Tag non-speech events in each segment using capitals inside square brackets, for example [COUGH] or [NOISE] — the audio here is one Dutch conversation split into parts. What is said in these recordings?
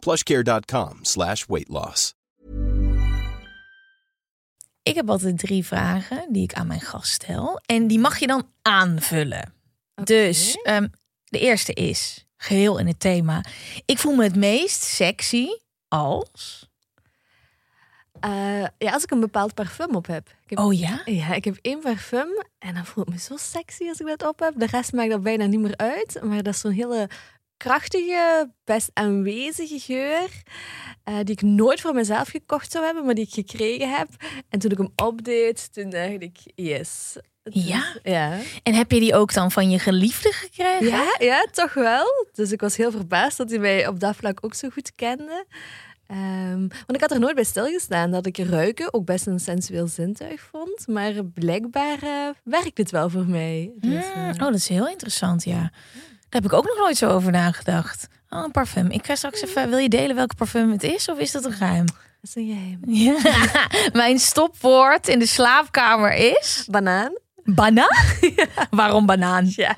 plushcare.com slash weight loss. Ik heb altijd drie vragen die ik aan mijn gast stel. En die mag je dan aanvullen. Dus ehm, de eerste is, geheel in het thema. Ik voel me het meest sexy als... Eh, ja, als ik een bepaald parfum op heb. Ik heb Oh ja? Ja, ik heb één parfum en dan voel ik me zo sexy als ik dat op heb. De rest maakt dat bijna niet meer uit. Maar dat is zo'n hele krachtige, best aanwezige geur. eh, die ik nooit voor mezelf gekocht zou hebben, maar die ik gekregen heb. En toen ik hem opdeed, toen dacht ik, yes. Ja? Ja. En heb je die ook dan van je geliefde gekregen? Ja, ja, toch wel. Dus ik was heel verbaasd dat hij mij op dat vlak ook zo goed kende. Ehm, want ik had er nooit bij stilgestaan dat ik ruiken ook best een sensueel zintuig vond. Maar blijkbaar eh, werkt het wel voor mij. Dus, Hmm, eh, oh, dat is heel interessant, ja. Daar heb ik ook nog nooit zo over nagedacht. Oh, een parfum. Ik ga straks even... Wil je delen welke parfum het is? Of is dat een geheim? dat is een geheim. Ja. [LAUGHS] Mijn stopwoord in de slaapkamer is... Banaan? Banaan? [LAUGHS] Waarom banaan? Ja,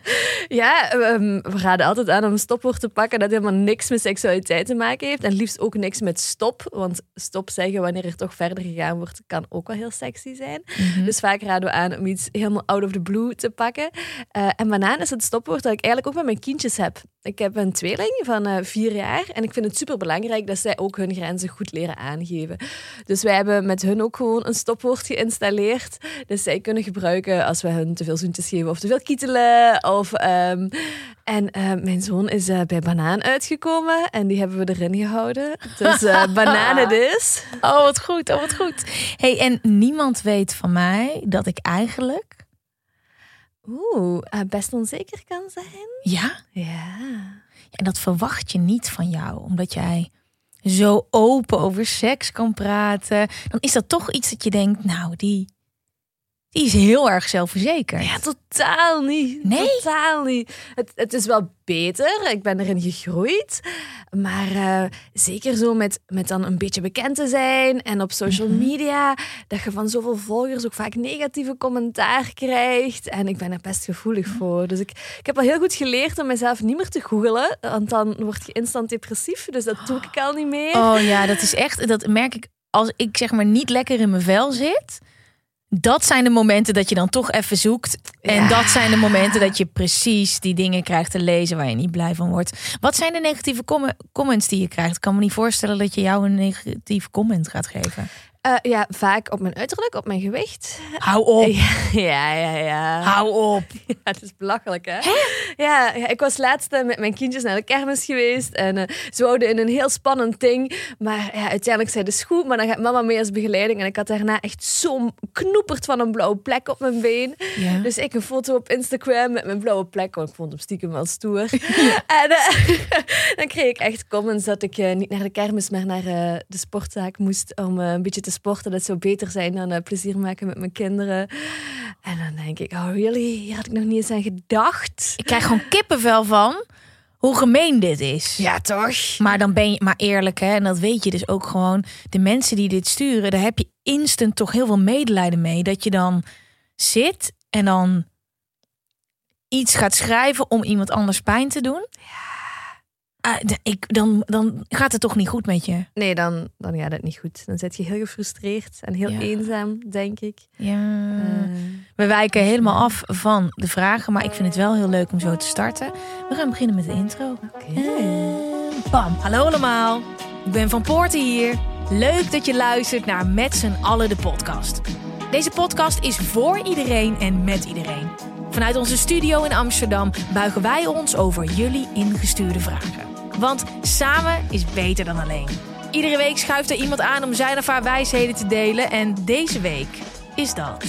ja ehm, we raden altijd aan om een stopwoord te pakken dat helemaal niks met seksualiteit te maken heeft. En liefst ook niks met stop. Want stop zeggen wanneer er toch verder gegaan wordt, kan ook wel heel sexy zijn. Dus vaak raden we aan om iets helemaal out of the blue te pakken. Eh, en banaan is het stopwoord dat ik eigenlijk ook met mijn kindjes heb. Ik heb een tweeling van eh, vier jaar en ik vind het super belangrijk dat zij ook hun grenzen goed leren aangeven. Dus wij hebben met hun ook gewoon een stopwoord geïnstalleerd. Dus zij kunnen gebruiken als we hun te veel zoentjes geven of te veel kietelen. Of, ehm, en eh, mijn zoon is eh, bij banaan uitgekomen en die hebben we erin gehouden. Dus [LAUGHS] banaan het is. Oh, wat goed. Oh, wat goed. hey, en niemand weet van mij dat ik eigenlijk... Oeh, eh, best onzeker kan zijn. Ja? Ja. En dat verwacht je niet van jou. Omdat jij zo open over seks kan praten. Dan is dat toch iets dat je denkt... Nou, die, die is heel erg zelfverzekerd. Ja, totaal niet. Nee? Totaal niet. Het, het is wel beter. Ik ben erin gegroeid. Maar eh, zeker zo met, met dan een beetje bekend te zijn en op social Mhm. media, dat je van zoveel volgers ook vaak negatieve commentaar krijgt. En ik ben er best gevoelig voor. Dus ik, ik heb al heel goed geleerd om mezelf niet meer te googelen, want dan word je instant depressief. Dus dat doe ik al niet meer. Oh ja, dat is echt... Dat merk ik als ik zeg maar niet lekker in mijn vel zit... Dat zijn de momenten dat je dan toch even zoekt. En Ja. dat zijn de momenten dat je precies die dingen krijgt te lezen waar je niet blij van wordt. Wat zijn de negatieve com- comments die je krijgt? Ik kan me niet voorstellen dat je jou een negatieve comment gaat geven. Eh, ja, vaak op mijn uiterlijk, op mijn gewicht. Hou op. Ja, [LAUGHS] ja, ja. Hou op. [LAUGHS] Ja, het is belachelijk, hè? Ja, ja, ik was laatst eh, met mijn kindjes naar de kermis geweest. En eh, ze wouden in een heel spannend ding. Maar ja, uiteindelijk zei de goed, maar dan gaat mama mee als begeleiding. En ik had daarna echt zo'n knoepert van een blauwe plek op mijn been. Ja. Dus ik een foto op Instagram met mijn blauwe plek. Want ik vond hem stiekem wel stoer. [LAUGHS] en dan kreeg ik echt comments dat ik niet naar de kermis, maar naar de sportzaak moest. Om een beetje te sporten. Dat zou beter zijn dan eh, plezier maken met mijn kinderen. En dan denk ik, oh really? Hier had ik nog niet eens aan gedacht. Ik krijg gewoon kippenvel van hoe gemeen dit is. Ja, toch? Maar dan ben je maar eerlijk, hè? En dat weet je dus ook gewoon. De mensen die dit sturen, daar heb je instant toch heel veel medelijden mee. Dat je dan zit en dan iets gaat schrijven om iemand anders pijn te doen. D- ik, dan, dan gaat het toch niet goed met je. Nee, dan, dan gaat het niet goed. Dan zit je heel gefrustreerd en heel Ja. eenzaam, denk ik. Ja. Eh, We wijken helemaal af van de vragen, maar ik vind het wel heel leuk om zo te starten. We gaan beginnen met de intro. En bam, hallo allemaal. Ik ben Van Poorten hier. Leuk dat je luistert naar Met z'n allen de podcast. Deze podcast is voor iedereen en met iedereen. Vanuit onze studio in Amsterdam buigen wij ons over jullie ingestuurde vragen. Want samen is beter dan alleen. Iedere week schuift er iemand aan om zijn of haar wijsheden te delen. En deze week is dat.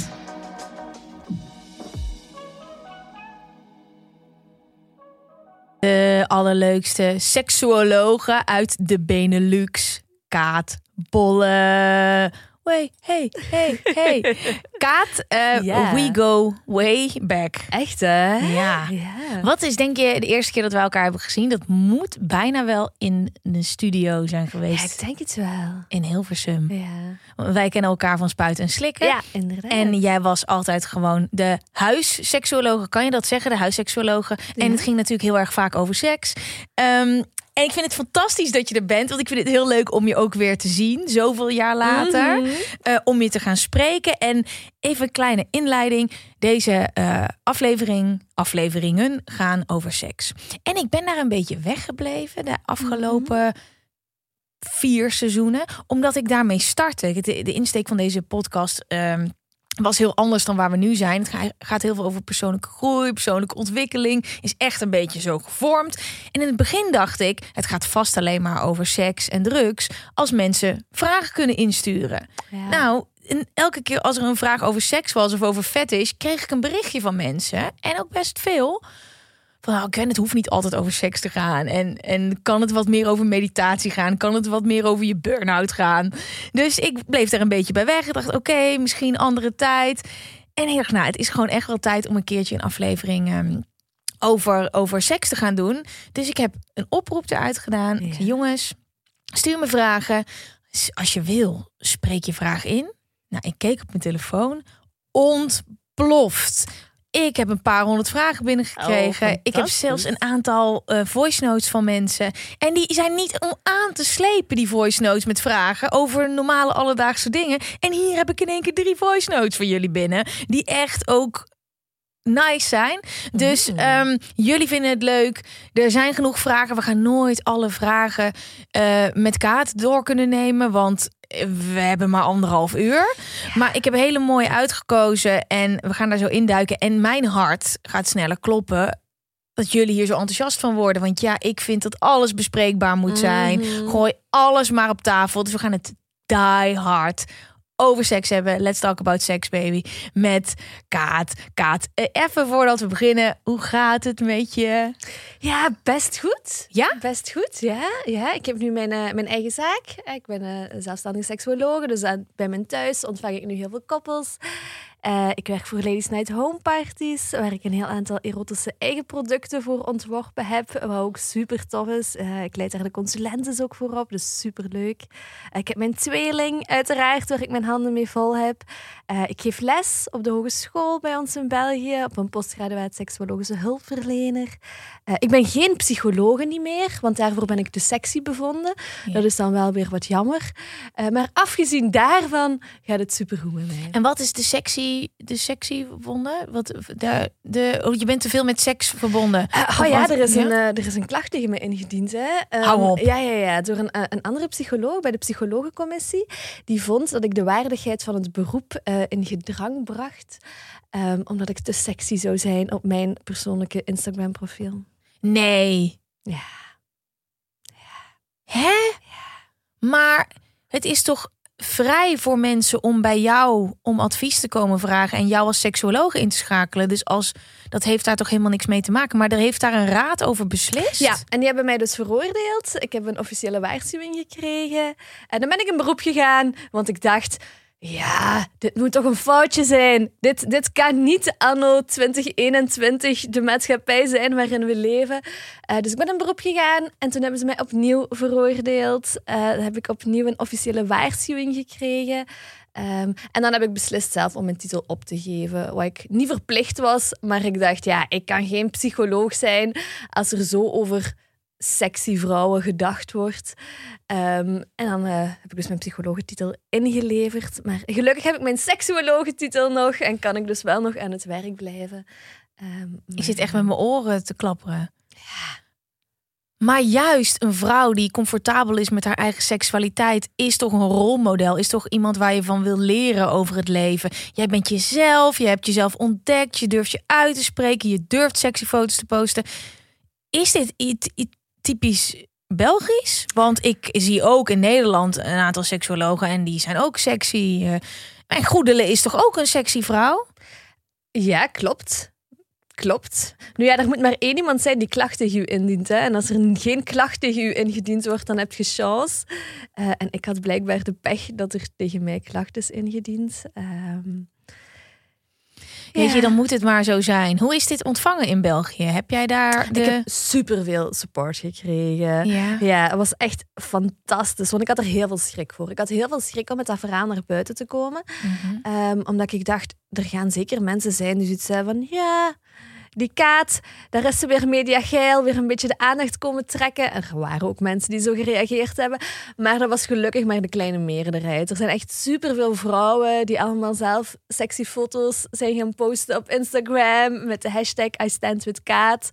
De allerleukste seksuologe uit de Benelux. Kaat Bolle. Way, hey, hey, hey. [LAUGHS] Kaat, eh, Ja. we go way back. Echt, hè? Ja. ja. Wat is denk je de eerste keer dat we elkaar hebben gezien? Dat moet bijna wel in de studio zijn Ja, geweest. ik denk het wel. In Hilversum. Ja, Wij kennen elkaar van spuiten en slikken. ja inderdaad. En jij was altijd gewoon de huisseksuologe. Kan je dat zeggen? De huisseksuologe. En Ja. het ging natuurlijk heel erg vaak over seks. Ehm, en ik vind het fantastisch dat je er bent. Want ik vind het heel leuk om je ook weer te zien. Zoveel jaar later. Mhm. eh, om je te gaan spreken. En even een kleine inleiding. Deze eh, aflevering, afleveringen gaan over seks. En ik ben daar een beetje weggebleven de afgelopen vier seizoenen. Omdat ik daarmee startte. De, de insteek van deze podcast ehm, was heel anders dan waar we nu zijn. Het ga- gaat heel veel over persoonlijke groei, persoonlijke ontwikkeling. Is echt een beetje zo gevormd. En in het begin dacht ik, het gaat vast alleen maar over seks en drugs. Als mensen vragen kunnen insturen. Ja. Nou, en elke keer als er een vraag over seks was of over fetish, kreeg ik een berichtje van mensen. En ook best veel. Van, nou, Gwen, het hoeft niet altijd over seks te gaan. En, en kan het wat meer over meditatie gaan? Kan het wat meer over je burn-out gaan? Dus ik bleef daar een beetje bij weg. Ik dacht, oké, misschien andere tijd. En ik dacht, nou, het is gewoon echt wel tijd om een keertje een aflevering ehm, over, over seks te gaan doen. Dus ik heb een oproep eruit gedaan. Ik Ja. zei, jongens, stuur me vragen. Als je wil, spreek je vraag in. Nou, ik keek op mijn telefoon. Ontploft. Ik heb een paar honderd vragen binnengekregen. Oh, ik heb zelfs een aantal eh, voice notes van mensen. En die zijn niet om aan te slepen, die voice notes met vragen over normale alledaagse dingen. En hier heb ik in één keer drie voice notes van jullie binnen. Die echt ook nice zijn. Dus Mm. ehm, jullie vinden het leuk. Er zijn genoeg vragen. We gaan nooit alle vragen eh, met kaart door kunnen nemen. Want we hebben maar anderhalf uur. Maar ik heb hele mooie uitgekozen. En we gaan daar zo induiken. En mijn hart gaat sneller kloppen. Dat jullie hier zo enthousiast van worden. Want ja, ik vind dat alles bespreekbaar moet zijn. Mhm. Gooi alles maar op tafel. Dus we gaan het die hard over seks hebben. Let's talk about sex, baby. Met Kaat. Kaat, eh, even voordat we beginnen. Hoe gaat het met je? Ja, best goed. Ja? Best goed, ja. ja. Ik heb nu mijn, eh, mijn eigen zaak. Ik ben eh, zelfstandig seksuologe, dus aan- bij mijn thuis ontvang ik nu heel veel koppels. Eh, ik werk voor Ladies Night Home Parties, waar ik een heel aantal erotische eigen producten voor ontworpen heb, wat ook super tof is. Eh, ik leid daar de consulenten ook voor op, dus super leuk. ik heb mijn tweeling, uiteraard, waar ik mijn handen mee vol heb. Eh, ik geef les op de hogeschool bij ons in België, op een postgraduaat seksuologische hulpverlener. Eh, ik ben geen psychologe niet meer, want daarvoor ben ik te sexy bevonden. Ja. Dat is dan wel weer wat jammer. Eh, maar afgezien daarvan gaat het supergoed met mij. En wat is de sexy, de sexy verbonden? Wat, de, de, oh, je bent te veel met seks verbonden. Eh, oh ja, er is, Ja? Een, eh, er is een klacht tegen me ingediend. Hè. Ehm, Hou op. Ja, ja, ja. Door een, eh, een andere psycholoog bij de psychologencommissie. Die vond dat ik de waardigheid van het beroep in gedrang bracht. ehm, omdat ik te sexy zou zijn op mijn persoonlijke Instagram-profiel. Nee. Ja. Hè? Maar het is toch vrij voor mensen om bij jou om advies te komen vragen en jou als seksuoloog in te schakelen. Dus als dat heeft daar toch helemaal niks mee te maken. Maar er heeft daar een raad over beslist. Ja, en die hebben mij dus veroordeeld. Ik heb een officiële waarschuwing gekregen. En dan ben ik in beroep gegaan, want ik dacht... Ja, dit moet toch een foutje zijn. Dit, dit kan niet anno 2021 de maatschappij zijn waarin we leven. Eh, dus ik ben in beroep gegaan en toen hebben ze mij opnieuw veroordeeld. Eh, dan heb ik opnieuw een officiële waarschuwing gekregen. Ehm, en dan heb ik beslist zelf om mijn titel op te geven. Wat ik niet verplicht was, maar ik dacht, ja, ik kan geen psycholoog zijn als er zo over sexy vrouwen gedacht wordt. Ehm, en dan eh, heb ik dus mijn psychologentitel ingeleverd. Maar gelukkig heb ik mijn seksuologentitel nog en kan ik dus wel nog aan het werk blijven. Ehm, Ik zit echt met mijn oren te klapperen. Maar juist een vrouw die comfortabel is met haar eigen seksualiteit is toch een rolmodel. Is toch iemand waar je van wil leren over het leven. Jij bent jezelf, je hebt jezelf ontdekt, je durft je uit te spreken, je durft sexy foto's te posten. Is dit iets iets typisch Belgisch? Want ik zie ook in Nederland een aantal seksuologen en die zijn ook sexy. eh. En Goedele is toch ook een sexy vrouw? Ja, klopt. Klopt. Nu ja, er moet maar één iemand zijn die klacht tegen u indient. Hè? En als er geen klacht tegen u ingediend wordt, dan heb je chance. Uh, en ik had blijkbaar de pech dat er tegen mij klacht is ingediend. Um, Weet je, dan moet het maar zo zijn. Hoe is dit ontvangen in België? Heb jij daar de... Ik heb superveel support gekregen. Ja. ja, het was echt fantastisch. Want ik had er heel veel schrik voor. Ik had heel veel schrik om met dat verhaal naar buiten te komen. Mhm. Ehm, omdat ik dacht, er gaan zeker mensen zijn die zoiets zeggen van... Ja, die kaat, daar is ze weer mediageil, weer een beetje de aandacht komen trekken. En er waren ook mensen die zo gereageerd hebben. Maar dat was gelukkig maar de kleine meerderheid. Er zijn echt superveel vrouwen die allemaal zelf sexy foto's zijn gaan posten op Instagram met de hashtag I stand with kaat.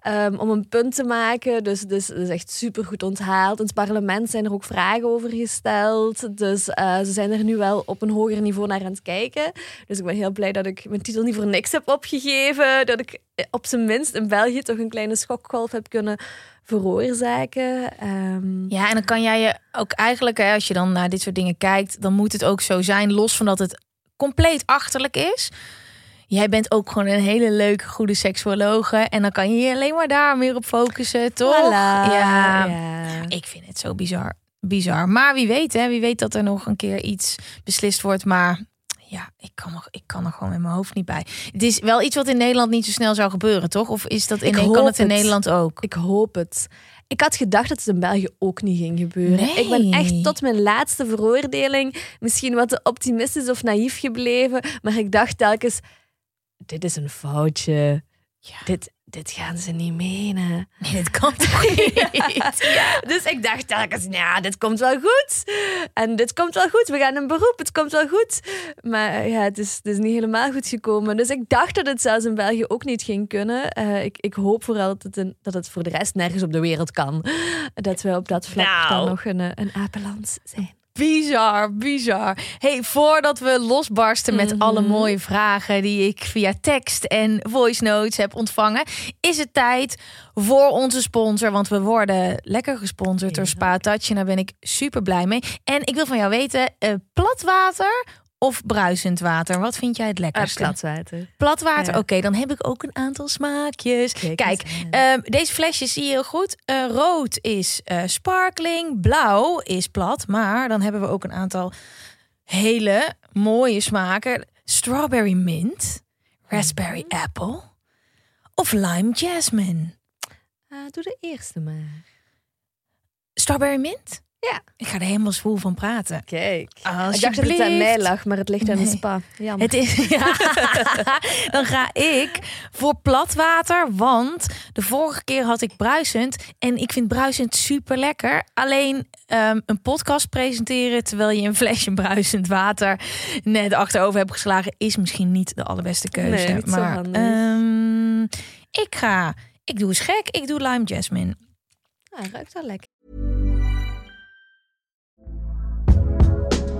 Ehm, om een punt te maken. Dus, dus dat is echt super goed onthaald. In het parlement zijn er ook vragen over gesteld. Dus uh, ze zijn er nu wel op een hoger niveau naar aan het kijken. Dus ik ben heel blij dat ik mijn titel niet voor niks heb opgegeven. Dat ik op zijn minst in België toch een kleine schokgolf heb kunnen veroorzaken. Ehm, Ja, en dan kan jij je ook eigenlijk, hè, als je dan naar dit soort dingen kijkt, dan moet het ook zo zijn, los van dat het compleet achterlijk is. Jij bent ook gewoon een hele leuke, goede seksuologe. En dan kan je je alleen maar daar meer op focussen, toch? Voilà, ja. ja. Ik vind het zo bizar. Bizar. Maar wie weet, hè? Wie weet dat er nog een keer iets beslist wordt. Maar ja, ik kan, nog, ik kan er gewoon met mijn hoofd niet bij. Het is wel iets wat in Nederland niet zo snel zou gebeuren, toch? Of is dat in, Ik kan het in het. Nederland ook? Ik hoop het. Ik had gedacht dat het in België ook niet ging gebeuren. Nee. Ik ben echt tot mijn laatste veroordeling misschien wat te optimistisch of naïef gebleven. Maar ik dacht telkens, dit is een foutje. Ja. Dit, dit gaan ze niet menen. Nee, dit toch [LAUGHS] niet? Dus ik dacht telkens, ja, dit komt wel goed. En dit komt wel goed. We gaan een beroep, het komt wel goed. Maar ja, het is, het is niet helemaal goed gekomen. Dus ik dacht dat het zelfs in België ook niet ging kunnen. Eh, ik, ik hoop vooral dat het, dat het voor de rest nergens op de wereld kan. Dat we op dat vlak Nou. dan nog een, eh, een apenland zijn. Bizar, bizar. Hey, voordat we losbarsten met Mhm. alle mooie vragen die ik via tekst en voice notes heb ontvangen, is het tijd voor onze sponsor. Want we worden lekker gesponsord door Spa Touch. En daar ben ik super blij mee. En ik wil van jou weten: eh, plat water of bruisend water? Wat vind jij het lekkerste? Platswater. Plat water. Ja. Oké, dan heb ik ook een aantal smaakjes. Kijk ehm, deze flesjes zie je heel goed. Eh, rood is eh, sparkling, blauw is plat, maar dan hebben we ook een aantal hele mooie smaken. Strawberry mint, raspberry Mhm. apple of lime jasmine. Ah, doe de eerste maar. Strawberry mint? Ja. Ik ga er helemaal zwoel van praten. Kijk. Ik dacht dat het aan mij lag, maar het ligt aan de spa. Jammer. Het is, [LAUGHS] ja. Dan ga ik voor platwater, want de vorige keer had ik bruisend en ik vind bruisend super lekker. Alleen ehm, een podcast presenteren terwijl je een flesje bruisend water net achterover hebt geslagen, is misschien niet de allerbeste keuze. Nee, maar ehm, ik ga, ik doe eens gek, ik doe lime jasmine. Ah, ruikt wel lekker.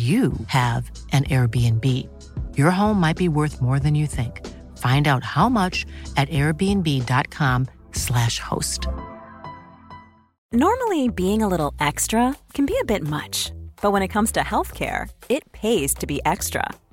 you have an Airbnb. Your home might be worth more than you think. Find out how much at airbnb.com/slash host. Normally, being a little extra can be a bit much, but when it comes to healthcare, it pays to be extra.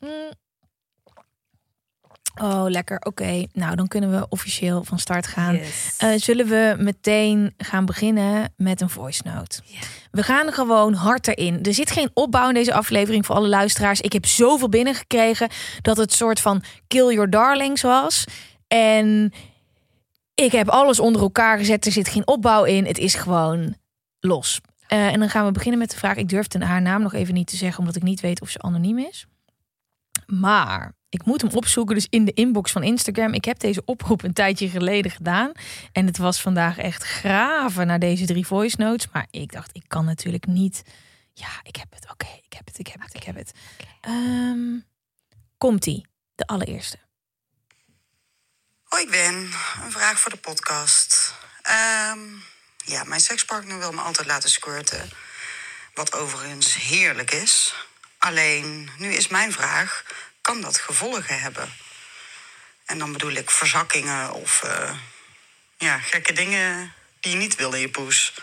Mm. Oh, lekker. Oké, nou dan kunnen we officieel van start gaan. Yes. Eh, zullen we meteen gaan beginnen met een voice note? We gaan gewoon hard erin. Er zit geen opbouw in deze aflevering voor alle luisteraars. Ik heb zoveel binnengekregen dat het soort van kill your darlings was. En Ik heb alles onder elkaar gezet. Er zit geen opbouw in. Het is gewoon los. Eh, en dan gaan we beginnen met de vraag. Ik durfde haar naam nog even niet te zeggen, omdat ik niet weet of ze anoniem is. Maar ik moet hem opzoeken, dus in de inbox van Instagram. Ik heb deze oproep een tijdje geleden gedaan. En het was vandaag echt graven naar deze drie voice notes. Maar ik dacht, ik kan natuurlijk niet. Ja, ik heb het. Oké, ik heb het, ik heb het, ik heb het. Ehm, Komt-ie, de allereerste. Hoi Ben, een vraag voor de podcast. Ehm, ja, mijn sekspartner wil me altijd laten squirten. Wat overigens heerlijk is. Alleen, nu is mijn vraag, kan dat gevolgen hebben? En dan bedoel ik verzakkingen of eh, ja, gekke dingen die je niet wil in je poes.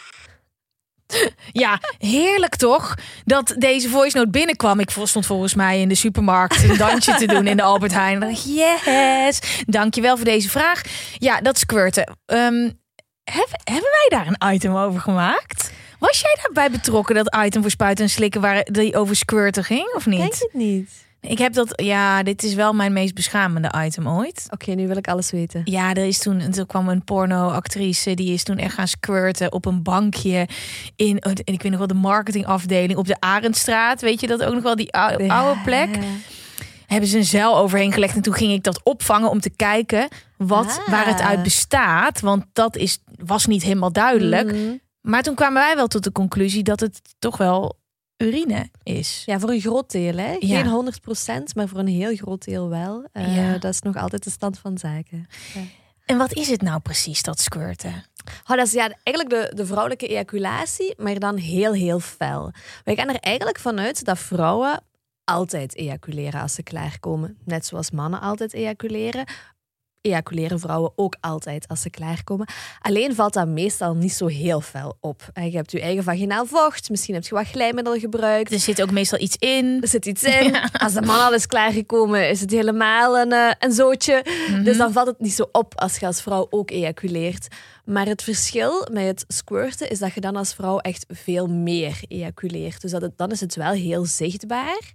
[LAUGHS] Ja, heerlijk toch? Dat deze voice note binnenkwam. Ik stond volgens mij in de supermarkt een dansje te doen in de Albert Heijn. Yes, dankjewel voor deze vraag. Ja, dat squirten. Um, hebben, hebben wij daar een item over gemaakt? Was jij daarbij betrokken, dat item voor spuiten en slikken waar die over squirten ging, of niet? Denk het niet. Ik heb dat, ja, dit is wel mijn meest beschamende item ooit. Oké, nu wil ik alles weten. Ja, er is toen, toen kwam een porno-actrice, die is toen echt gaan squirten op een bankje in, en ik weet nog wel, de marketingafdeling op de Arendstraat. Weet je dat ook nog wel, die oude, oude plek? Hebben ze een zeil overheen gelegd en toen ging ik dat opvangen om te kijken wat, waar het uit bestaat. Want dat is, was niet helemaal duidelijk. Mhm. Maar toen kwamen wij wel tot de conclusie dat het toch wel urine is. Ja, voor een groot deel, hè? Ja. Geen 100%, maar voor een heel groot deel wel. Eh, Ja. Dat is nog altijd de stand van zaken. En wat is het nou precies, dat squirten? Oh, dat is ja, eigenlijk de, de vrouwelijke ejaculatie, maar dan heel, heel fel. Wij gaan er eigenlijk vanuit dat vrouwen altijd ejaculeren als ze klaarkomen. Net zoals mannen altijd ejaculeren. Ejaculeren vrouwen ook altijd als ze klaarkomen. Alleen valt dat meestal niet zo heel fel op. En Je hebt je eigen vaginaal vocht, misschien heb je wat glijmiddel gebruikt. Er zit ook meestal iets in. Er zit iets in. [LAUGHS] Als de man al is klaargekomen, is het helemaal een, eh, een zootje. Dus dan valt het niet zo op als je als vrouw ook ejaculeert. Maar het verschil met het squirten is dat je dan als vrouw echt veel meer ejaculeert. Dus dat het, dan is het wel heel zichtbaar.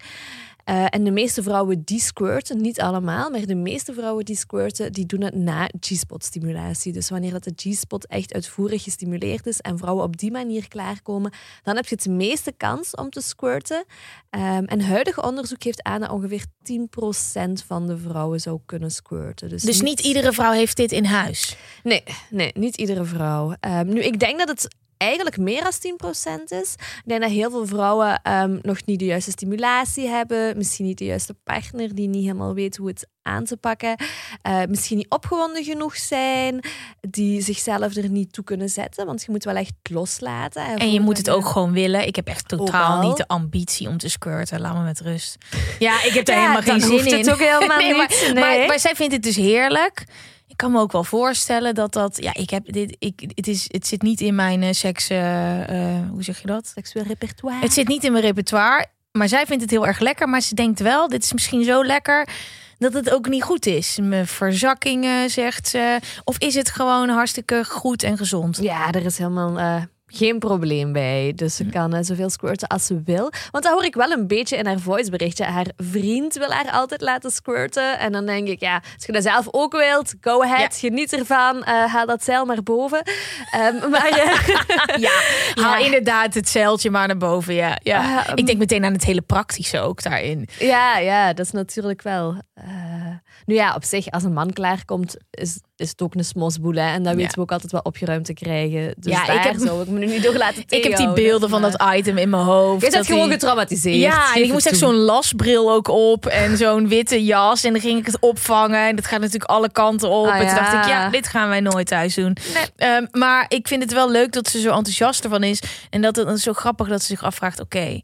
Eh, en de meeste vrouwen die squirten, niet allemaal, maar de meeste vrouwen die squirten, die doen het na G-spot stimulatie. Dus wanneer dat de G-spot echt uitvoerig gestimuleerd is en vrouwen op die manier klaarkomen, dan heb je het meeste kans om te squirten. Ehm, en huidig onderzoek geeft aan dat ongeveer 10% van de vrouwen zou kunnen squirten. Dus, Dus niet iedere vrouw heeft dit in huis. Nee, nee, niet iedere vrouw. Ehm, nu, ik denk dat het eigenlijk meer dan 10% is. Ik denk dat heel veel vrouwen ehm, nog niet de juiste stimulatie hebben. Misschien niet de juiste partner die niet helemaal weet hoe het aan te pakken. Eh, misschien niet opgewonden genoeg zijn. Die zichzelf er niet toe kunnen zetten. Want je moet wel echt loslaten. En je moet het ook gewoon willen. Ik heb echt totaal niet de ambitie om te squirten. Laat me met rust. Ja, ik heb daar Ja, helemaal geen dan zin in. het ook helemaal [LAUGHS] Nee, maar, niet. Nee. Maar, maar zij vindt het dus heerlijk. Ik kan me ook wel voorstellen dat dat... Ja, ik heb dit... Ik, het, is, het zit niet in mijn eh, seks... eh, eh, hoe zeg je dat? Seksueel repertoire. Het zit niet in mijn repertoire. Maar zij vindt het heel erg lekker. Maar ze denkt wel, dit is misschien zo lekker... dat het ook niet goed is. Mijn verzakkingen, zegt ze. Of is het gewoon hartstikke goed en gezond? Ja, er is helemaal geen probleem bij. Dus ze kan eh, zoveel squirten als ze wil. Want dat hoor ik wel een beetje in haar voiceberichtje. Haar vriend wil haar altijd laten squirten. En dan denk ik, ja, als je dat zelf ook wilt, go ahead, geniet ervan. eh, haal dat zeil maar boven. Ehm, [LAUGHS] maar eh, [LAUGHS] Ja, haal Ja. inderdaad het zeiltje maar naar boven. Ja, ja. Ik denk meteen aan het hele praktische ook daarin. ja, ja, dat is natuurlijk wel. Nu ja, op zich, als een man klaarkomt, is, is het ook een smosboel. Hè? En dat Ja. weten we ook altijd wel opgeruimd te krijgen. Dus Ja, ik daar heb- zou ik me nu door laten [LAUGHS] Ik heb die beelden van dat item in mijn hoofd. Je bent gewoon die- getraumatiseerd. Ja, en ik moest echt zo'n lasbril ook op en zo'n witte jas. En dan ging ik het opvangen. En dat gaat natuurlijk alle kanten op. Ah, en toen dacht ik, ja, dit gaan wij nooit thuis doen. Ehm, maar ik vind het wel leuk dat ze zo enthousiast ervan is. En dat het zo grappig dat ze zich afvraagt, oké,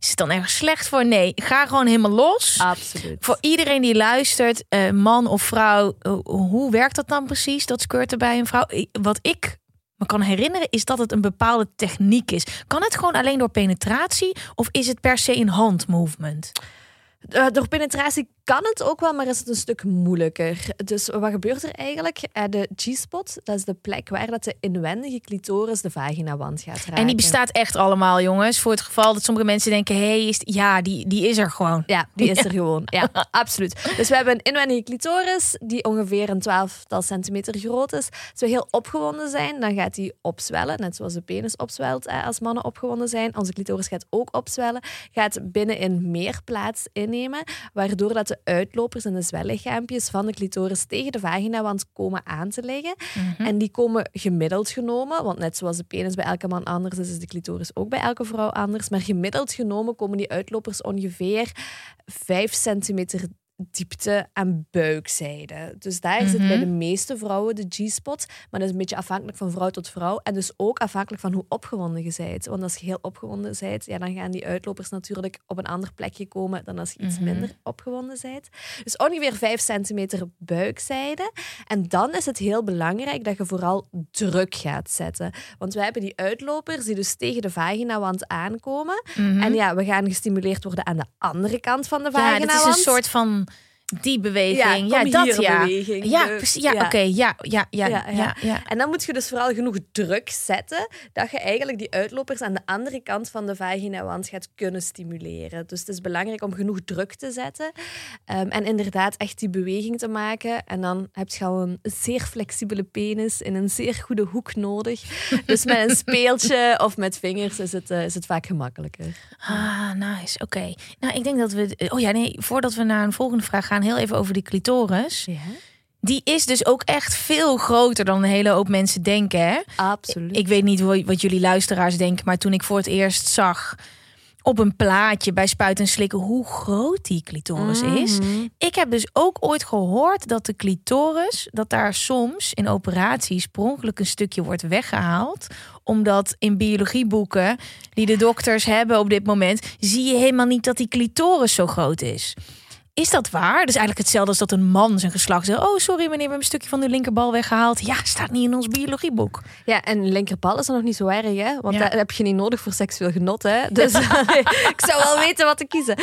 is het dan ergens slecht voor? Nee, ga gewoon helemaal los. Absoluut. Voor iedereen die luistert, eh, man of vrouw, eh, hoe werkt dat dan precies, dat squirten bij een vrouw? Wat ik me kan herinneren is dat het een bepaalde techniek is. Kan het gewoon alleen door penetratie of is het per se een handmovement? Eh, door penetratie kan het ook wel, maar is het een stuk moeilijker. Dus wat gebeurt er eigenlijk? Eh, De G-spot, dat is de plek waar dat de inwendige clitoris de vaginawand gaat raken. En die bestaat echt allemaal, jongens. Voor het geval dat sommige mensen denken: hé, hey, is ja, die, die is er gewoon. Ja, die is [LAUGHS] er gewoon. Ja, absoluut. Dus we hebben een inwendige clitoris die ongeveer een twaalftal centimeter groot is. Als we heel opgewonden zijn, dan gaat die opzwellen. Net zoals de penis opzwelt eh, als mannen opgewonden zijn. Onze clitoris gaat ook opzwellen. Gaat binnenin meer plaats innemen, waardoor dat de uitlopers en de zwellichaampjes van de clitoris tegen de vaginawand komen aan te liggen. En die komen gemiddeld genomen, want net zoals de penis bij elke man anders is, is de clitoris ook bij elke vrouw anders. Maar gemiddeld genomen komen die uitlopers ongeveer 5 centimeter diepte aan buikzijde. Dus daar zit bij de meeste vrouwen de G-spot. Maar dat is een beetje afhankelijk van vrouw tot vrouw. En dus ook afhankelijk van hoe opgewonden je bent. Want als je heel opgewonden bent, ja, dan gaan die uitlopers natuurlijk op een ander plekje komen dan als je iets minder opgewonden bent. Dus ongeveer 5 centimeter buikzijde. En dan is het heel belangrijk dat je vooral druk gaat zetten. Want we hebben die uitlopers die dus tegen de vaginawand aankomen. En ja, we gaan gestimuleerd worden aan de andere kant van de Ja, vaginawand. dat is een soort van die beweging. Ja, kom dat ja. beweging. Ja, Dus, precies. Ja, ja. oké. Ja, ja, ja, ja, Ja, ja, En dan moet je dus vooral genoeg druk zetten dat je eigenlijk die uitlopers aan de andere kant van de vaginawand gaat kunnen stimuleren. Dus het is belangrijk om genoeg druk te zetten Ehm, en inderdaad echt die beweging te maken. En dan heb je al een zeer flexibele penis in een zeer goede hoek nodig. Dus met een speeltje [LAUGHS] of met vingers is het, eh, is het vaak gemakkelijker. Ah, nice. Oké. Nou, ik denk dat we. Oh ja, nee. Voordat we naar een volgende vraag gaan, heel even over die clitoris. Ja, Die is dus ook echt veel groter dan een hele hoop mensen denken. Hè? absoluut. Ik weet niet wat jullie luisteraars denken, maar toen ik voor het eerst zag op een plaatje bij Spuiten en Slikken hoe groot die clitoris is. Ik heb dus ook ooit gehoord dat de clitoris, dat daar soms in operaties per ongeluk een stukje wordt weggehaald. Omdat in biologieboeken die de dokters hebben op dit moment, zie je helemaal niet dat die clitoris zo groot is. Is dat waar? Dus eigenlijk hetzelfde als dat een man zijn geslacht zegt. Oh, sorry meneer, we hebben een stukje van uw linkerbal weggehaald. Ja, staat niet in ons biologieboek. Ja, en linkerbal is dan nog niet zo erg, hè? Want Ja. dat heb je niet nodig voor seksueel genot, hè? Dus [LAUGHS] ik zou wel weten wat te kiezen.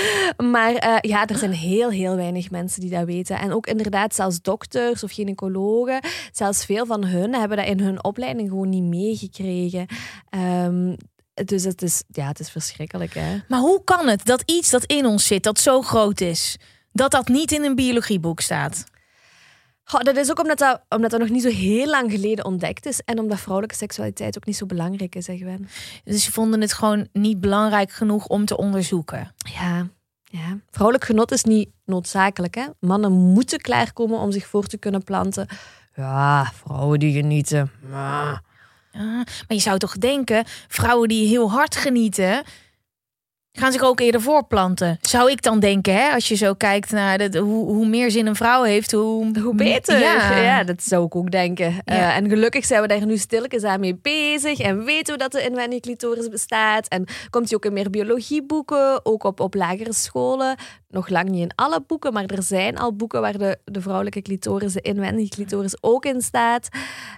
Maar eh, ja, er zijn heel, heel weinig mensen die dat weten. En ook inderdaad, zelfs dokters of gynaecologen, zelfs veel van hun hebben dat in hun opleiding gewoon niet meegekregen. Ehm, dus het is, ja, het is verschrikkelijk, hè? Maar hoe kan het dat iets dat in ons zit, dat zo groot is, dat dat niet in een biologieboek staat? Goh, dat is ook omdat dat, omdat dat nog niet zo heel lang geleden ontdekt is. En omdat vrouwelijke seksualiteit ook niet zo belangrijk is, zeggen we. Dus ze vonden het gewoon niet belangrijk genoeg om te onderzoeken. Ja, ja. Vrouwelijk genot is niet noodzakelijk. Hè? Mannen moeten klaarkomen om zich voor te kunnen planten. Ja, vrouwen die genieten. Ja. Ah, maar je zou toch denken, vrouwen die heel hard genieten, gaan zich ook eerder voorplanten. Zou ik dan denken, hè? Als je zo kijkt naar de, hoe, hoe meer zin een vrouw heeft, hoe, Hoe beter. Ja. Ja. dat zou ik ook denken. Eh, en gelukkig zijn we daar nu stilletjes aan mee bezig. En weten we dat de inwendige clitoris bestaat. En komt die ook in meer biologieboeken, ook op, op lagere scholen. Nog lang niet in alle boeken, maar er zijn al boeken waar de, de vrouwelijke clitoris, de inwendige clitoris ook in staat.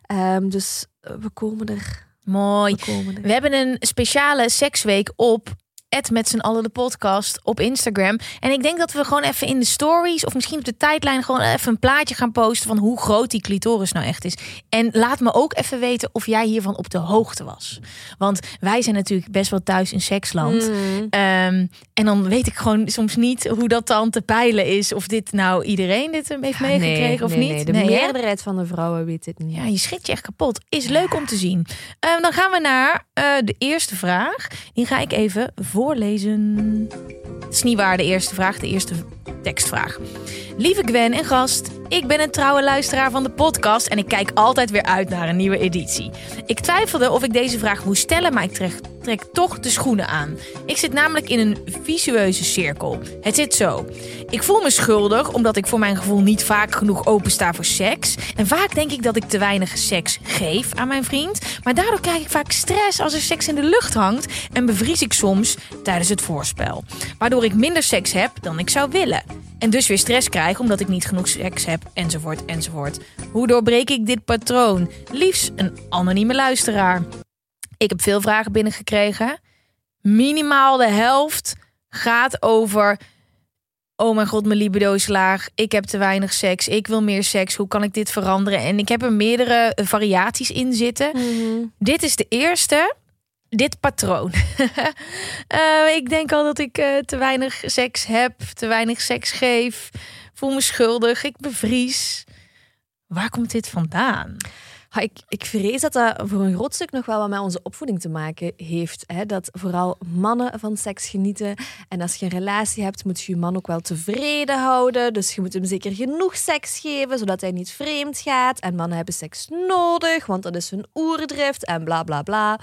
Ehm, dus eh, we komen er. Mooi. We hebben een speciale seksweek op het met z'n allen de podcast op Instagram. En ik denk dat we gewoon even in de stories of misschien op de tijdlijn gewoon even een plaatje gaan posten van hoe groot die clitoris nou echt is. En laat me ook even weten of jij hiervan op de hoogte was. Want wij zijn natuurlijk best wel thuis in seksland. Mm. Ehm, en dan weet ik gewoon soms niet hoe dat dan te peilen is. Of dit nou iedereen dit heeft meegekregen of nee, niet. Nee, de meerderheid van de vrouwen weet dit niet. Ja, je schrikt je echt kapot. Is leuk om te zien. Ehm, dan gaan we naar eh, de eerste vraag. Die ga ik even voorlezen. Het is niet waar de eerste vraag, de eerste tekstvraag. Lieve Gwen en gast, ik ben een trouwe luisteraar van de podcast en ik kijk altijd weer uit naar een nieuwe editie. Ik twijfelde of ik deze vraag moest stellen, maar ik trek, toch de schoenen aan. Ik zit namelijk in een visueuze cirkel. Het zit zo. Ik voel me schuldig omdat ik voor mijn gevoel niet vaak genoeg opensta voor seks. En vaak denk ik dat ik te weinig seks geef aan mijn vriend. Maar daardoor krijg ik vaak stress als er seks in de lucht hangt en bevries ik soms tijdens het voorspel. Waardoor ik minder seks heb dan ik zou willen. En dus weer stress krijg omdat ik niet genoeg seks heb, enzovoort, enzovoort. Hoe doorbreek ik dit patroon? Liefst een anonieme luisteraar. Ik heb veel vragen binnengekregen. Minimaal de helft gaat over oh mijn god, mijn libido is laag. Ik heb te weinig seks. Ik wil meer seks. Hoe kan ik dit veranderen? En ik heb er meerdere variaties in zitten. Dit is de eerste. Dit patroon. [LAUGHS] Eh, ik denk al dat ik eh, te weinig seks heb, te weinig seks geef. Voel me schuldig. Ik bevries. Waar komt dit vandaan? Ik, ik vrees dat dat voor een groot stuk nog wel wat met onze opvoeding te maken heeft. Hè? Dat vooral mannen van seks genieten. En als je een relatie hebt, moet je je man ook wel tevreden houden. Dus je moet hem zeker genoeg seks geven, zodat hij niet vreemd gaat. En mannen hebben seks nodig, want dat is hun oerdrift en bla bla bla.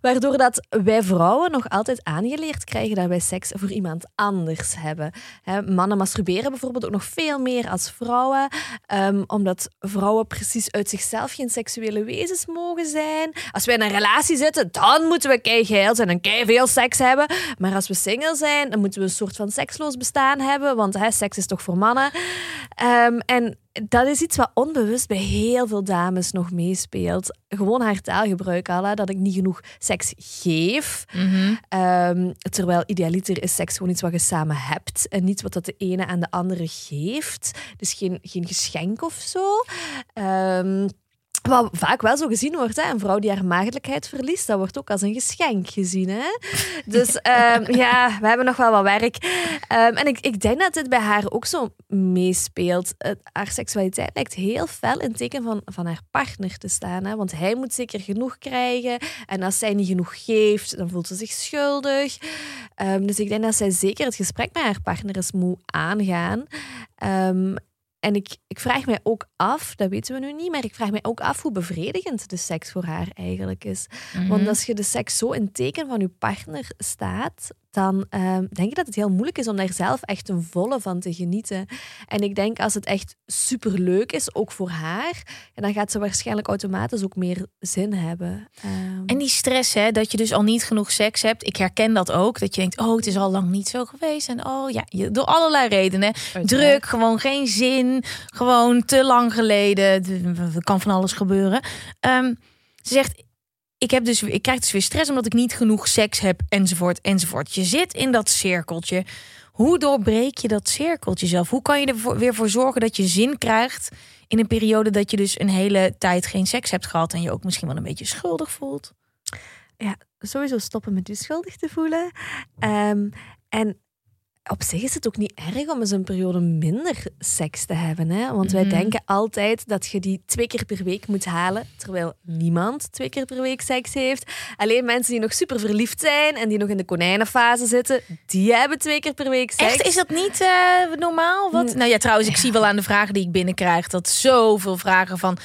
Waardoor dat wij vrouwen nog altijd aangeleerd krijgen dat wij seks voor iemand anders hebben. Hè, mannen masturberen bijvoorbeeld ook nog veel meer als vrouwen. ehm, omdat vrouwen precies uit zichzelf geen seksuele wezens mogen zijn. Als wij in een relatie zitten, dan moeten we kei geil zijn en kei veel seks hebben. Maar als we single zijn, dan moeten we een soort van seksloos bestaan hebben. Want hè, seks is toch voor mannen. Ehm, en dat is iets wat onbewust bij heel veel dames nog meespeelt. Gewoon haar taalgebruik al, hè, dat ik niet genoeg seks geef. Ehm, terwijl idealiter is seks gewoon iets wat je samen hebt en niet wat dat de ene aan de andere geeft. Dus geen, geen geschenk of zo. Ehm, wat vaak wel zo gezien wordt, hè? een vrouw die haar maagdelijkheid verliest, dat wordt ook als een geschenk gezien. Hè? Dus [LAUGHS] ehm, ja, we hebben nog wel wat werk. Ehm, en ik, ik denk dat dit bij haar ook zo meespeelt. Het- haar seksualiteit lijkt heel fel in teken van, van haar partner te staan. Hè? Want hij moet zeker genoeg krijgen. En als zij niet genoeg geeft, dan voelt ze zich schuldig. Ehm, dus ik denk dat zij zeker het gesprek met haar partner eens moet aangaan. En ik, ik vraag mij ook af, dat weten we nu niet, maar ik vraag mij ook af hoe bevredigend de seks voor haar eigenlijk is. Want als je de seks zo in teken van je partner staat, dan ehm, denk ik dat het heel moeilijk is om daar zelf echt een volle van te genieten. En ik denk als het echt superleuk is, ook voor haar, dan gaat ze waarschijnlijk automatisch ook meer zin hebben. Ehm, En die stress, hè, dat je dus al niet genoeg seks hebt. Ik herken dat ook. Dat je denkt, oh, het is al lang niet zo geweest. En oh ja, je- door allerlei redenen. Druk, gewoon geen zin. Gewoon te lang geleden. Er kan van alles gebeuren. Ehm, ze zegt, ik, heb dus, ik krijg dus weer stress omdat ik niet genoeg seks heb. Enzovoort, enzovoort. Je zit in dat cirkeltje. Hoe doorbreek je dat cirkeltje zelf? Hoe kan je er weer voor zorgen dat je zin krijgt... in een periode dat je dus een hele tijd geen seks hebt gehad... en je ook misschien wel een beetje schuldig voelt? ja, sowieso stoppen met je schuldig te voelen. Ehm, en op zich is het ook niet erg om eens een periode minder seks te hebben. Hè? Want wij denken altijd dat je die twee keer per week moet halen. Terwijl niemand twee keer per week seks heeft. Alleen mensen die nog super verliefd zijn en die nog in de konijnenfase zitten, die hebben twee keer per week seks. Echt, is dat niet eh, normaal? Wat? Nou ja, trouwens, ik zie wel aan de vragen die ik binnenkrijg dat zoveel vragen van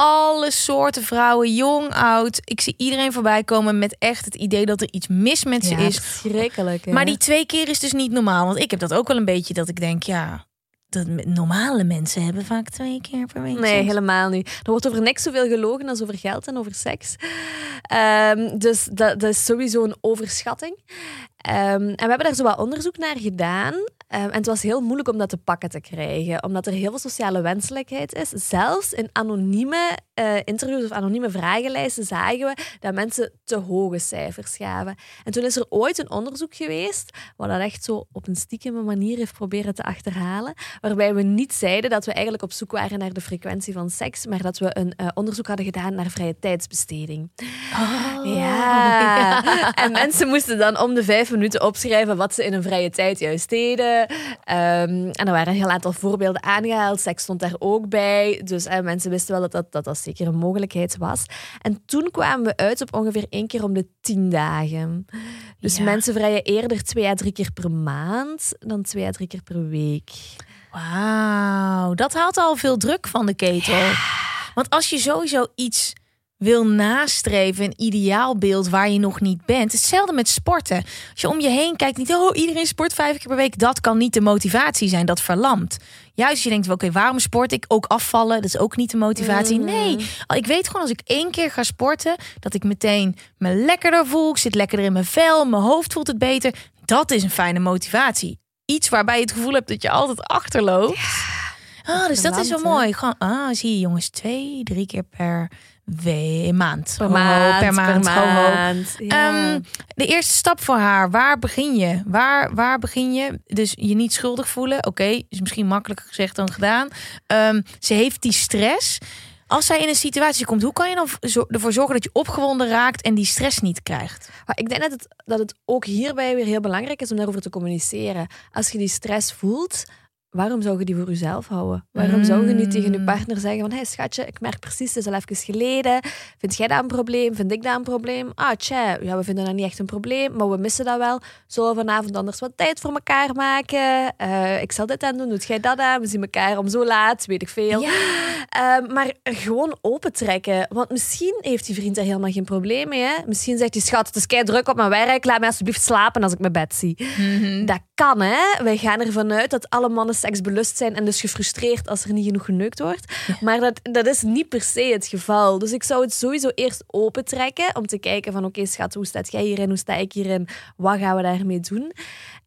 alle soorten vrouwen, jong, oud. Ik zie iedereen voorbij komen met echt het idee dat er iets mis met ze Ja, is. verschrikkelijk. hè? Maar die twee keer is dus niet normaal. Want ik heb dat ook wel een beetje dat ik denk, ja, dat normale mensen hebben vaak twee keer per week. Nee, helemaal niet. Er wordt over niks zoveel gelogen als over geld en over seks. Ehm, dus dat, dat is sowieso een overschatting. Ehm, en we hebben daar zo wat onderzoek naar gedaan. Ehm, en het was heel moeilijk om dat te pakken te krijgen, omdat er heel veel sociale wenselijkheid is. Zelfs in anonieme eh, interviews of anonieme vragenlijsten zagen we dat mensen te hoge cijfers gaven. En toen is er ooit een onderzoek geweest, wat dat echt zo op een stiekeme manier heeft proberen te achterhalen, waarbij we niet zeiden dat we eigenlijk op zoek waren naar de frequentie van seks, maar dat we een eh, onderzoek hadden gedaan naar vrije tijdsbesteding. Ja. [LAUGHS] En mensen moesten dan om de vijf minuten opschrijven wat ze in hun vrije tijd juist deden. Ehm, en er waren een heel aantal voorbeelden aangehaald. Seks stond daar ook bij. Dus eh, mensen wisten wel dat dat, dat dat zeker een mogelijkheid was. En toen kwamen we uit op ongeveer één keer om de tien dagen. Dus Ja. mensen vrijen eerder twee à drie keer per maand dan twee à drie keer per week. Wauw, dat haalt al veel druk van de ketel. Want als je sowieso iets wil nastreven, een ideaalbeeld waar je nog niet bent. Hetzelfde met sporten. Als je om je heen kijkt, niet, oh, iedereen sport vijf keer per week. Dat kan niet de motivatie zijn, dat verlamt. Juist als je denkt, oké, waarom sport ik? Ook afvallen, dat is ook niet de motivatie. Nee, ik weet gewoon als ik één keer ga sporten, dat ik meteen me lekkerder voel. Ik zit lekkerder in mijn vel, mijn hoofd voelt het beter. Dat is een fijne motivatie. Iets waarbij je het gevoel hebt dat je altijd achterloopt. Ah, dus dat is wel mooi. Gewoon, ah, zie je jongens, twee, drie keer per we maand. Per ho, maand, per maand. ho. maand. Ja. Ehm, de eerste stap voor haar, waar begin je? Waar, waar begin je? Dus je niet schuldig voelen. Oké, is misschien makkelijker gezegd dan gedaan. Ehm, ze heeft die stress. Als zij in een situatie komt, hoe kan je dan ervoor zorgen dat je opgewonden raakt en die stress niet krijgt? Maar ik denk dat het, dat het ook hierbij weer heel belangrijk is om daarover te communiceren. Als je die stress voelt, waarom zou je die voor jezelf houden? Waarom zou je niet tegen je partner zeggen van... Hé hey, schatje, ik merk precies, het is al even geleden. Vind jij dat een probleem? Vind ik dat een probleem? Ah, tja, ja, we vinden dat niet echt een probleem, maar we missen dat wel. Zullen we vanavond anders wat tijd voor elkaar maken? Eh, ik zal dit aan doen, doet jij dat aan? We zien elkaar om zo laat, weet ik veel. Ehm, maar gewoon opentrekken. Want misschien heeft die vriend daar helemaal geen probleem mee. Hè? Misschien zegt hij, schat, het is kei druk op mijn werk. Laat mij alsjeblieft slapen als ik mijn bed zie. Dat kan, hè. Wij gaan ervan uit dat alle mannen seksbelust zijn en dus gefrustreerd als er niet genoeg geneukt wordt. Maar dat, dat is niet per se het geval. Dus ik zou het sowieso eerst opentrekken om te kijken van, oké schat, hoe staat jij hierin? Hoe sta ik hierin? Wat gaan we daarmee doen?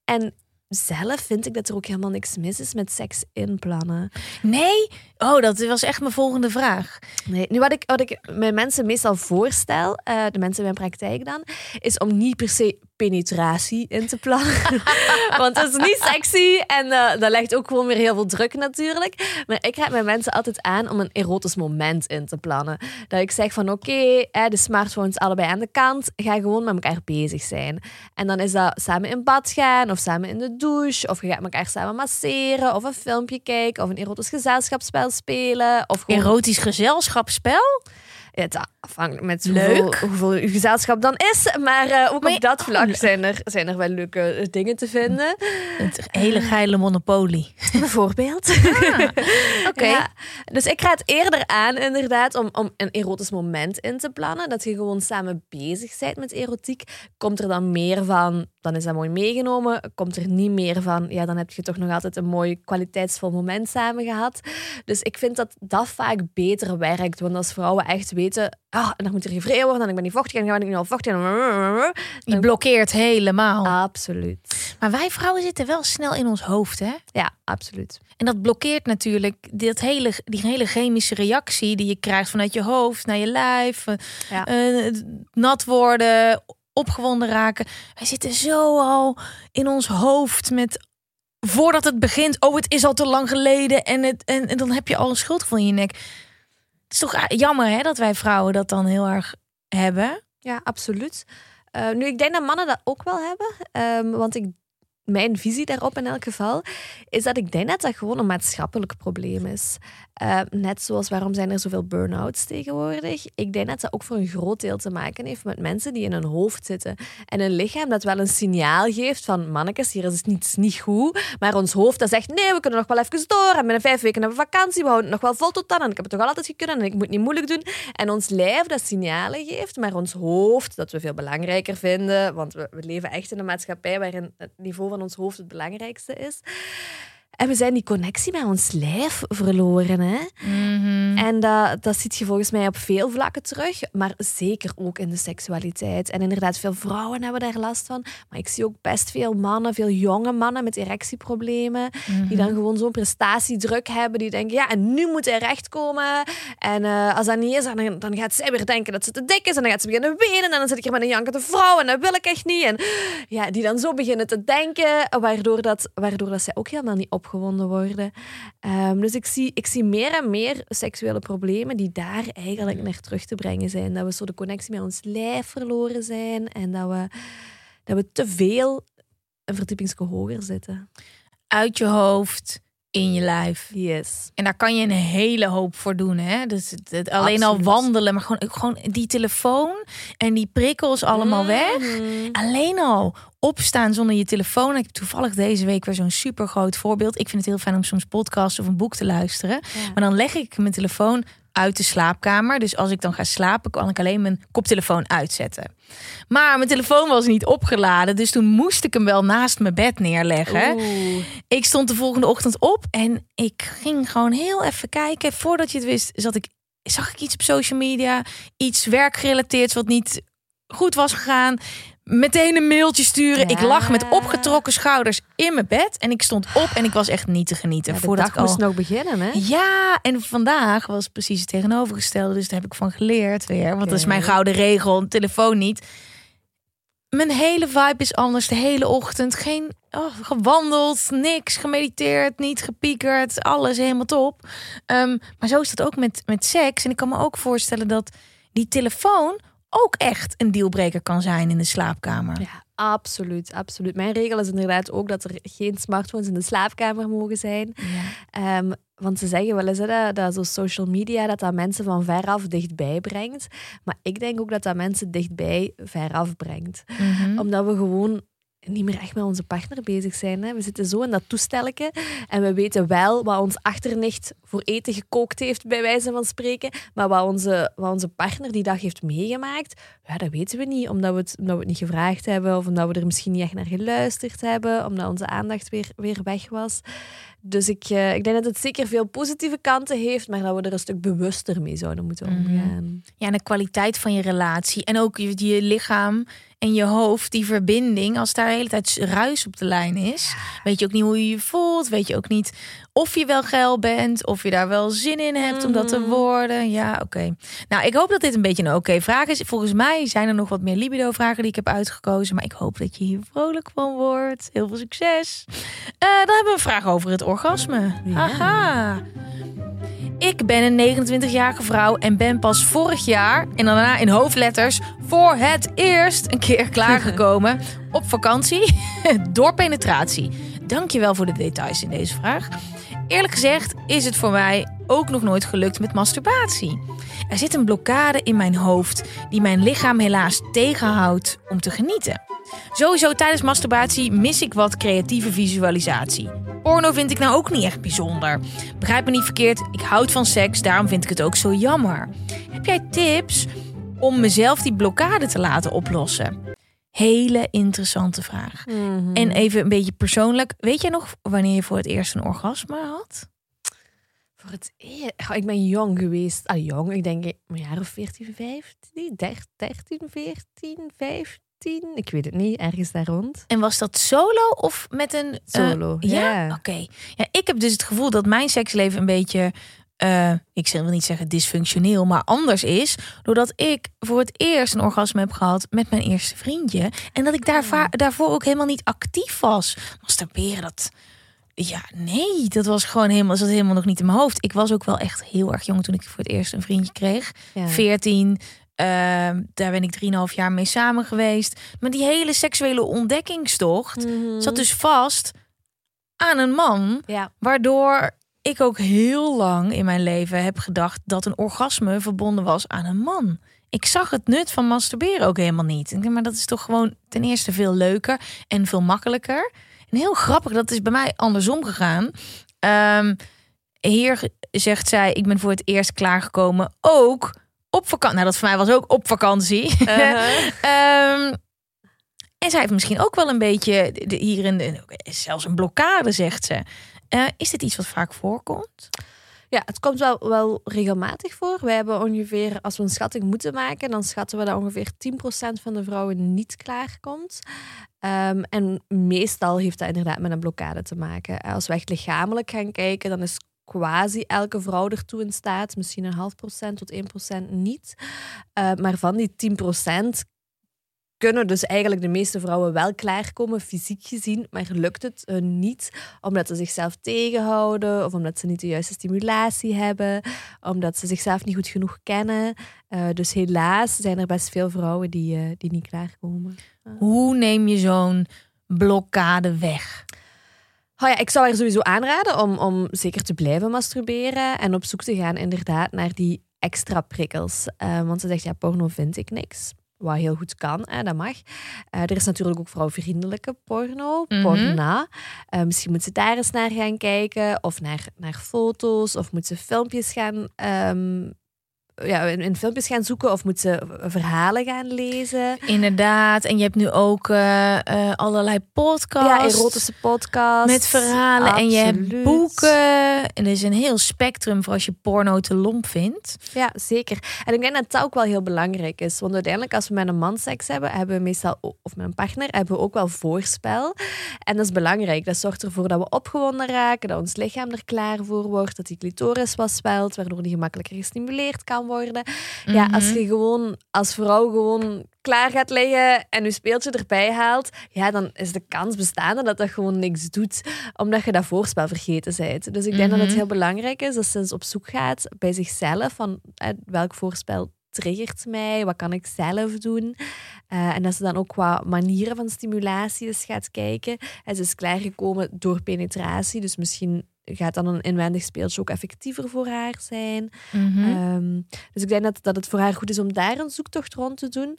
En zelf vind ik dat er ook helemaal niks mis is met seks inplannen. Nee? Oh, dat was echt mijn volgende vraag. Nee, nu wat ik, wat ik mijn mensen meestal voorstel, eh, de mensen in mijn praktijk dan, is om niet per se penetratie in te plannen. [LAUGHS] Want dat is niet sexy en eh, dat legt ook gewoon weer heel veel druk natuurlijk. Maar ik raad mijn mensen altijd aan om een erotisch moment in te plannen. Dat ik zeg van oké, de smartphones allebei aan de kant, ga gewoon met elkaar bezig zijn. En dan is dat samen in bad gaan of samen in de douche of je gaat elkaar samen masseren of een filmpje kijken of een erotisch gezelschapsspel spelen of Erotisch gezelschapsspel? Ja, het afhangt met hoeveel, hoeveel uw gezelschap dan is. Maar eh, ook Maar op dat vlak zijn er, zijn er wel leuke eh, dingen te vinden. Het hele geile monopolie. Bijvoorbeeld. [LAUGHS] Oké. Ja, dus ik raad eerder aan, inderdaad, om, om een erotisch moment in te plannen. Dat je gewoon samen bezig bent met erotiek. Komt er dan meer van, dan is dat mooi meegenomen. Komt er niet meer van, ja, dan heb je toch nog altijd een mooi kwaliteitsvol moment samen gehad. Dus ik vind dat dat vaak beter werkt. Want als vrouwen echt weten, ah, en dan moet er gevreden worden, en ik ben niet vochtig, en dan ben ik niet al vochtig. En... Je blokkeert helemaal. Absoluut. Maar wij vrouwen zitten wel snel in ons hoofd, hè? Ja, absoluut. En dat blokkeert natuurlijk dit hele, die hele chemische reactie die je krijgt vanuit je hoofd naar je lijf. eh, Ja. eh, nat worden, opgewonden raken. Wij zitten zo al in ons hoofd met voordat het begint. Oh, het is al te lang geleden en, het, en, en dan heb je al een schuldgevoel in je nek. Het is toch jammer hè, dat wij vrouwen dat dan heel erg hebben. Ja, absoluut. Eh, nu, ik denk dat mannen dat ook wel hebben. Ehm, want ik, mijn visie daarop in elk geval is dat ik denk dat dat gewoon een maatschappelijk probleem is. Eh, net zoals waarom zijn er zoveel burn-outs tegenwoordig. Ik denk dat dat ook voor een groot deel te maken heeft met mensen die in hun hoofd zitten. En een lichaam dat wel een signaal geeft van mannetjes, hier is het niet, goed. Maar ons hoofd dat zegt, nee, we kunnen nog wel even door. En binnen vijf weken hebben we vakantie, we houden het nog wel vol tot dan. En ik heb het toch altijd gekund en ik moet niet moeilijk doen. En ons lijf dat signalen geeft, maar ons hoofd, dat we veel belangrijker vinden, want we, we leven echt in een maatschappij waarin het niveau van ons hoofd het belangrijkste is. En we zijn die connectie met ons lijf verloren. Hè? En dat, dat ziet je volgens mij op veel vlakken terug, maar zeker ook in de seksualiteit. En inderdaad, veel vrouwen hebben daar last van. Maar ik zie ook best veel mannen, veel jonge mannen met erectieproblemen, die dan gewoon zo'n prestatiedruk hebben. Die denken, ja, en nu moet hij rechtkomen. En eh, als dat niet is, dan, dan gaat zij weer denken dat ze te dik is. En dan gaat ze beginnen wenen. En dan zit ik hier met een jankende vrouw en dat wil ik echt niet. En ja, die dan zo beginnen te denken, waardoor, dat, waardoor dat zij ook helemaal niet opgewonden worden. Ehm, dus ik zie, ik zie meer en meer seksuele problemen die daar eigenlijk naar terug te brengen zijn. Dat we zo de connectie met ons lijf verloren zijn en dat we, dat we te veel een verdiepingske hoger zitten. Uit je hoofd, in je lijf. Yes. En daar kan je een hele hoop voor doen. Hè? Dus het, het- alleen Absoluut. al wandelen, maar gewoon, gewoon die telefoon en die prikkels allemaal weg. Mhm. Alleen al opstaan zonder je telefoon. Ik heb toevallig deze week weer zo'n super groot voorbeeld. Ik vind het heel fijn om soms podcast of een boek te luisteren. Maar dan leg ik mijn telefoon uit de slaapkamer. Dus als ik dan ga slapen, kan ik alleen mijn koptelefoon uitzetten. Maar mijn telefoon was niet opgeladen. Dus toen moest ik hem wel naast mijn bed neerleggen. Oeh. Ik stond de volgende ochtend op en ik ging gewoon heel even kijken. Voordat je het wist, zat ik, zag ik iets op social media. Iets werkgerelateerd wat niet goed was gegaan. Meteen een mailtje sturen. Ik lag met opgetrokken schouders in mijn bed en ik stond op en ik was echt niet te genieten. Ja, de voordat dag ik al... moest nog beginnen, hè? Ja, en vandaag was precies het tegenovergestelde. Dus daar heb ik van geleerd weer. Want dat is mijn gouden regel. Een telefoon niet. Mijn hele vibe is anders. De hele ochtend. Geen oh, gewandeld, niks. Gemediteerd, niet gepiekerd. Alles helemaal top. Ehm, maar zo is dat ook met, met seks. En ik kan me ook voorstellen dat die telefoon ook echt een dealbreaker kan zijn in de slaapkamer. Ja, absoluut, absoluut. Mijn regel is inderdaad ook dat er geen smartphones in de slaapkamer mogen zijn. Ehm, want ze zeggen wel eens hè, dat, dat zo social media dat dat mensen van veraf dichtbij brengt. Maar ik denk ook dat dat mensen dichtbij veraf brengt. Mhm. Omdat we gewoon niet meer echt met onze partner bezig zijn. Hè. We zitten zo in dat toestelletje en we weten wel wat ons achternicht voor eten gekookt heeft, bij wijze van spreken. Maar wat onze, wat onze partner die dag heeft meegemaakt, ja, dat weten we niet. Omdat we, het, omdat we het niet gevraagd hebben of omdat we er misschien niet echt naar geluisterd hebben. Omdat onze aandacht weer, weer weg was. Dus ik, eh, ik denk dat het zeker veel positieve kanten heeft, maar dat we er een stuk bewuster mee zouden moeten omgaan. Ja, en de kwaliteit van je relatie. En ook je, je lichaam en je hoofd, die verbinding. Als daar de hele tijd ruis op de lijn is, weet je ook niet hoe je je voelt. Weet je ook niet of je wel geil bent, of je daar wel zin in hebt om dat te worden. Ja, oké. Nou, ik hoop dat dit een beetje een oké vraag is. Volgens mij zijn er nog wat meer libido-vragen die ik heb uitgekozen. Maar ik hoop dat je hier vrolijk van wordt. Heel veel succes. Eh, dan hebben we een vraag over het orgasme. Haha. Ik ben een 29-jarige vrouw en ben pas vorig jaar en daarna in hoofdletters voor het eerst een keer [LAUGHS] klaargekomen op vakantie [LAUGHS] door penetratie. Dankjewel voor de details in deze vraag. Eerlijk gezegd is het voor mij ook nog nooit gelukt met masturbatie. Er zit een blokkade in mijn hoofd die mijn lichaam helaas tegenhoudt om te genieten. Sowieso tijdens masturbatie mis ik wat creatieve visualisatie. Porno vind ik nou ook niet echt bijzonder. Begrijp me niet verkeerd, ik houd van seks, daarom vind ik het ook zo jammer. Heb jij tips om mezelf die blokkade te laten oplossen? Hele interessante vraag. En even een beetje persoonlijk, weet jij nog wanneer je voor het eerst een orgasme had? Voor het eerst. Ik ben jong geweest. Ah, jong. Ik denk een jaar of 14, 15, 13, 14, 15. Ik weet het niet. Ergens daar rond. En was dat solo of met een... eh, Solo, ja, ja. oké. Ja, ik heb dus het gevoel dat mijn seksleven een beetje... eh, ik wil niet zeggen dysfunctioneel, maar anders is. Doordat ik voor het eerst een orgasme heb gehad met mijn eerste vriendje. En dat ik daar va- daarvoor ook helemaal niet actief was. Masturberen, dat... Ja, nee, dat was gewoon helemaal, zat helemaal nog niet in mijn hoofd. Ik was ook wel echt heel erg jong toen ik voor het eerst een vriendje kreeg. Ja. 14. ehm, daar ben ik 3,5 jaar mee samen geweest. Maar die hele seksuele ontdekkingstocht zat dus vast aan een man. Ja. Waardoor ik ook heel lang in mijn leven heb gedacht dat een orgasme verbonden was aan een man. Ik zag het nut van masturberen ook helemaal niet. Ik denk, Maar dat is toch gewoon ten eerste veel leuker en veel makkelijker. En heel grappig, dat is bij mij andersom gegaan. Ehm, hier zegt zij, ik ben voor het eerst klaargekomen ook op vakantie. Nou, dat voor mij was ook op vakantie. [LAUGHS] Ehm, en zij heeft misschien ook wel een beetje hierin de- zelfs een blokkade, zegt ze. Eh, is dit iets wat vaak voorkomt? Ja, het komt wel, wel regelmatig voor. Wij hebben ongeveer, als we een schatting moeten maken, dan schatten we dat ongeveer 10% van de vrouwen niet klaarkomt. Ehm, en meestal heeft dat inderdaad met een blokkade te maken. Als we echt lichamelijk gaan kijken, dan is quasi elke vrouw ertoe in staat. Misschien een half procent tot 1% niet. Eh, maar van die 10% kunnen dus eigenlijk de meeste vrouwen wel klaarkomen, fysiek gezien, maar lukt het hun niet omdat ze zichzelf tegenhouden of omdat ze niet de juiste stimulatie hebben, omdat ze zichzelf niet goed genoeg kennen. Eh, dus helaas zijn er best veel vrouwen die, eh, die niet klaarkomen. Hoe neem je zo'n blokkade weg? Oh ja, ik zou haar sowieso aanraden om, om zeker te blijven masturberen en op zoek te gaan inderdaad naar die extra prikkels. Want ze zegt, ja, porno vind ik niks. Wat heel goed kan, hè, dat mag. Eh, er is natuurlijk ook vrouwvriendelijke porno, Mhm. porna. Eh, misschien moet ze daar eens naar gaan kijken, of naar, naar foto's, of moet ze filmpjes gaan ehm, ja, in, in filmpjes gaan zoeken of moet ze verhalen gaan lezen. Inderdaad. En je hebt nu ook eh, eh, allerlei podcasts. Ja, erotische podcasts. Met verhalen. En je hebt boeken. En er is een heel spectrum voor als je porno te lomp vindt. Ja, zeker. En ik denk dat dat ook wel heel belangrijk is. Want uiteindelijk, als we met een man seks hebben, hebben we meestal, of met een partner, hebben we ook wel voorspel. En dat is belangrijk. Dat zorgt ervoor dat we opgewonden raken, dat ons lichaam er klaar voor wordt, dat die clitoris wat zwelt, waardoor die gemakkelijker gestimuleerd kan worden. Ja, als je gewoon als vrouw gewoon klaar gaat liggen en je speeltje erbij haalt, ja, dan is de kans bestaande dat dat gewoon niks doet, omdat je dat voorspel vergeten bent. Dus ik denk dat het heel belangrijk is dat ze eens op zoek gaat bij zichzelf van welk voorspel triggert mij, wat kan ik zelf doen. Eh, en dat ze dan ook qua manieren van stimulatie eens gaat kijken. En ze is klaargekomen door penetratie, dus misschien gaat dan een inwendig speeltje ook effectiever voor haar zijn. Ehm, dus ik denk dat, dat het voor haar goed is om daar een zoektocht rond te doen.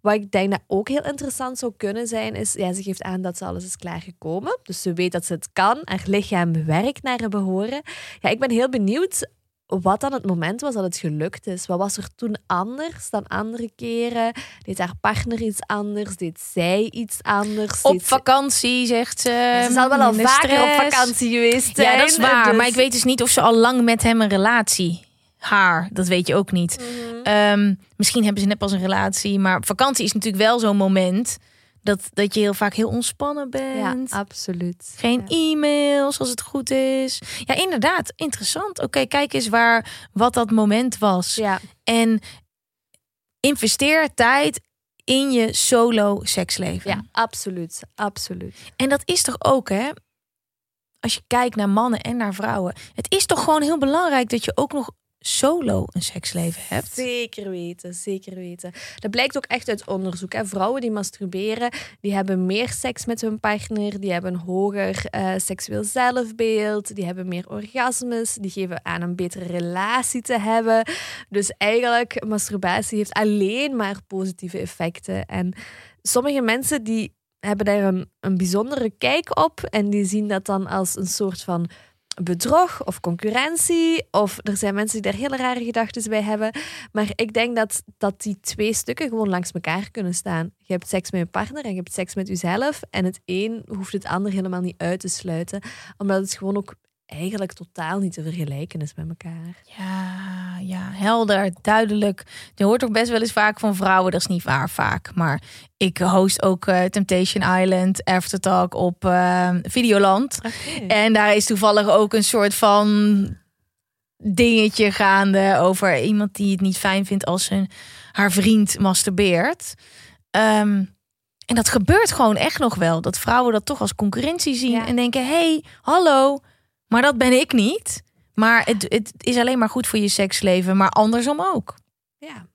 Wat ik denk dat ook heel interessant zou kunnen zijn, is, ja, ze geeft aan dat ze alles is klaargekomen. Dus ze weet dat ze het kan. Haar lichaam werkt naar haar behoren. Ja, ik ben heel benieuwd wat dan het moment was dat het gelukt is. Wat was er toen anders dan andere keren? Deed haar partner iets anders? Deed zij iets anders? Op Deed vakantie, zegt ze. Ze zal wel al minder vaker op vakantie geweest zijn. Ja, dat is waar. dus- Maar ik weet dus niet of ze al lang met hem een relatie. Haar, dat weet je ook niet. Mhm. Ehm, misschien hebben ze net pas een relatie. Maar vakantie is natuurlijk wel zo'n moment dat, dat je heel vaak heel ontspannen Ja, bent. absoluut. Geen Ja. e-mails als het goed is. Ja, inderdaad. Interessant. Oké, kijk eens waar wat dat moment was. Ja, En investeer tijd in je solo seksleven. ja, absoluut. Absoluut. En dat is toch ook, hè? Als je kijkt naar mannen en naar vrouwen. Het is toch gewoon heel belangrijk dat je ook nog solo een seksleven hebt. Zeker weten, zeker weten. Dat blijkt ook echt uit onderzoek. Hè. Vrouwen die masturberen, die hebben meer seks met hun partner, die hebben een hoger eh, seksueel zelfbeeld, die hebben meer orgasmes, die geven aan een betere relatie te hebben. Dus eigenlijk, masturbatie heeft alleen maar positieve effecten. En sommige mensen die hebben daar een, een bijzondere kijk op en die zien dat dan als een soort van bedrog of concurrentie. Of er zijn mensen die daar hele rare gedachten bij hebben. Maar ik denk dat, dat die twee stukken gewoon langs elkaar kunnen staan. Je hebt seks met je partner en je hebt seks met jezelf. En het een hoeft het ander helemaal niet uit te sluiten. Omdat het gewoon ook eigenlijk totaal niet te vergelijken is met elkaar. Ja, ja, helder, duidelijk. Je hoort toch best wel eens vaak van vrouwen, dat is niet waar vaak. Maar ik host ook eh, Temptation Island Aftertalk op eh, Videoland. En daar is toevallig ook een soort van dingetje gaande over iemand die het niet fijn vindt als zijn, haar vriend masturbeert. Ehm, en dat gebeurt gewoon echt nog wel. Dat vrouwen dat toch als concurrentie zien Ja. en denken: hey, hallo, maar dat ben ik niet. Maar het, het is alleen maar goed voor je seksleven, maar andersom ook. Ja,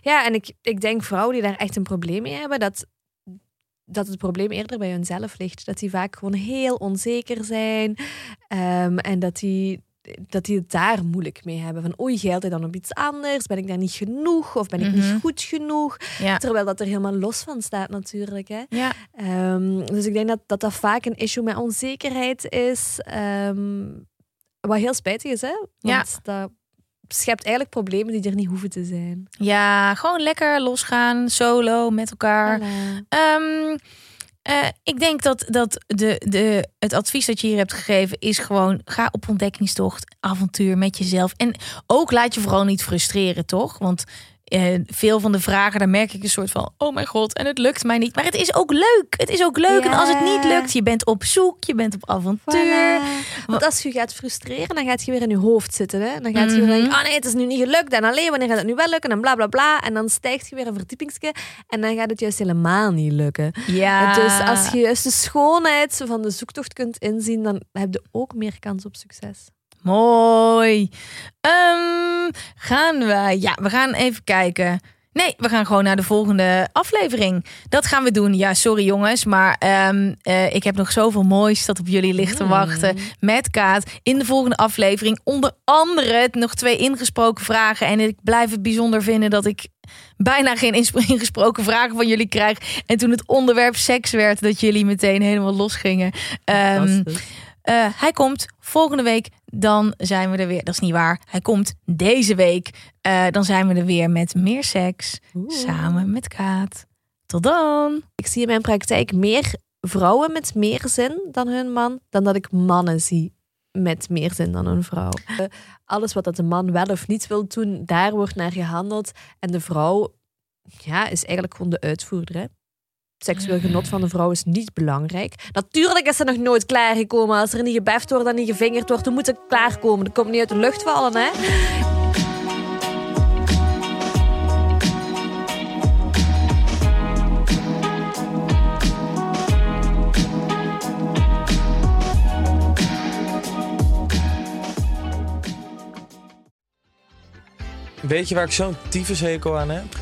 ja en ik, ik denk vrouwen die daar echt een probleem mee hebben, dat, dat het probleem eerder bij hunzelf ligt. Dat die vaak gewoon heel onzeker zijn ehm, en dat die, dat die het daar moeilijk mee hebben. Van oei, geldt hij dan op iets anders? Ben ik daar niet genoeg? Of ben ik Mhm. niet goed genoeg? Ja. Terwijl dat er helemaal los van staat natuurlijk. Hè? Ja, Ehm, dus ik denk dat, dat dat vaak een issue met onzekerheid is. ehm, wat heel spijtig is, hè? Want dat schept eigenlijk problemen die er niet hoeven te zijn. ja gewoon lekker losgaan, solo, met elkaar. Ehm, eh, ik denk dat, dat de, de, het advies dat je hier hebt gegeven is gewoon ga op ontdekkingstocht, avontuur met jezelf. En ook laat je vooral niet frustreren, toch? Want eh, veel van de vragen, daar merk ik een soort van: oh mijn god, en het lukt mij niet. Maar het is ook leuk. Het is ook leuk. En als het niet lukt, je bent op zoek, je bent op avontuur. Voilà. Want als je gaat frustreren, dan gaat je weer in je hoofd zitten. Hè? Dan gaat je weer Mhm. denken, oh nee, het is nu niet gelukt. En alleen, wanneer gaat het nu wel lukken? En bla bla bla. En dan stijgt je weer een verdiepingsje. En dan gaat het juist helemaal niet lukken. Ja. Dus als je juist de schoonheid van de zoektocht kunt inzien, dan heb je ook meer kans op succes. Mooi. Ehm, gaan we? Ja, we gaan even kijken. Nee, we gaan gewoon naar de volgende aflevering. Dat gaan we doen. Ja, sorry jongens, maar ehm, eh, ik heb nog zoveel moois dat op jullie ligt te wachten. Met Kaat in de volgende aflevering. Onder andere nog twee ingesproken vragen. En ik blijf het bijzonder vinden dat ik bijna geen [LAUGHS] ingesproken vragen van jullie krijg. En toen het onderwerp seks werd, dat jullie meteen helemaal losgingen. Ehm, eh, hij komt volgende week dan zijn we er weer. Dat is niet waar. Hij komt deze week. Eh, dan zijn we er weer met meer seks. Samen met Kaat. Tot dan. Ik zie in mijn praktijk meer vrouwen met meer zin dan hun man, dan dat ik mannen zie met meer zin dan een vrouw. Eh, alles wat dat de man wel of niet wil doen, daar wordt naar gehandeld. En de vrouw ja, is eigenlijk gewoon de uitvoerder. Hè? Seksueel genot van de vrouw is niet belangrijk. Natuurlijk is ze nog nooit klaargekomen. Als er niet gebeft wordt en niet gevingerd wordt, dan moet ze klaarkomen. Dat komt niet uit de lucht vallen, hè? Weet je waar ik zo'n tyfushekel aan heb?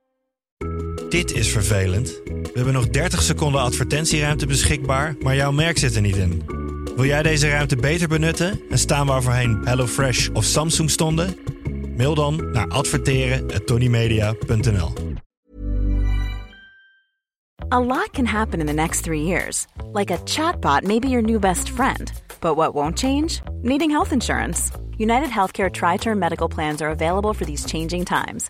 Dit is vervelend. We hebben nog 30 seconden advertentieruimte beschikbaar, maar jouw merk zit er niet in. Wil jij deze ruimte beter benutten en staan waar voorheen HelloFresh of Samsung stonden? Mail dan naar adverteren@tonymedia.nl. A lot can happen in the next three years. Like a chatbot may be your new best friend. But what won't change? Needing health insurance. United Healthcare Tri Term Medical Plans are available for these changing times.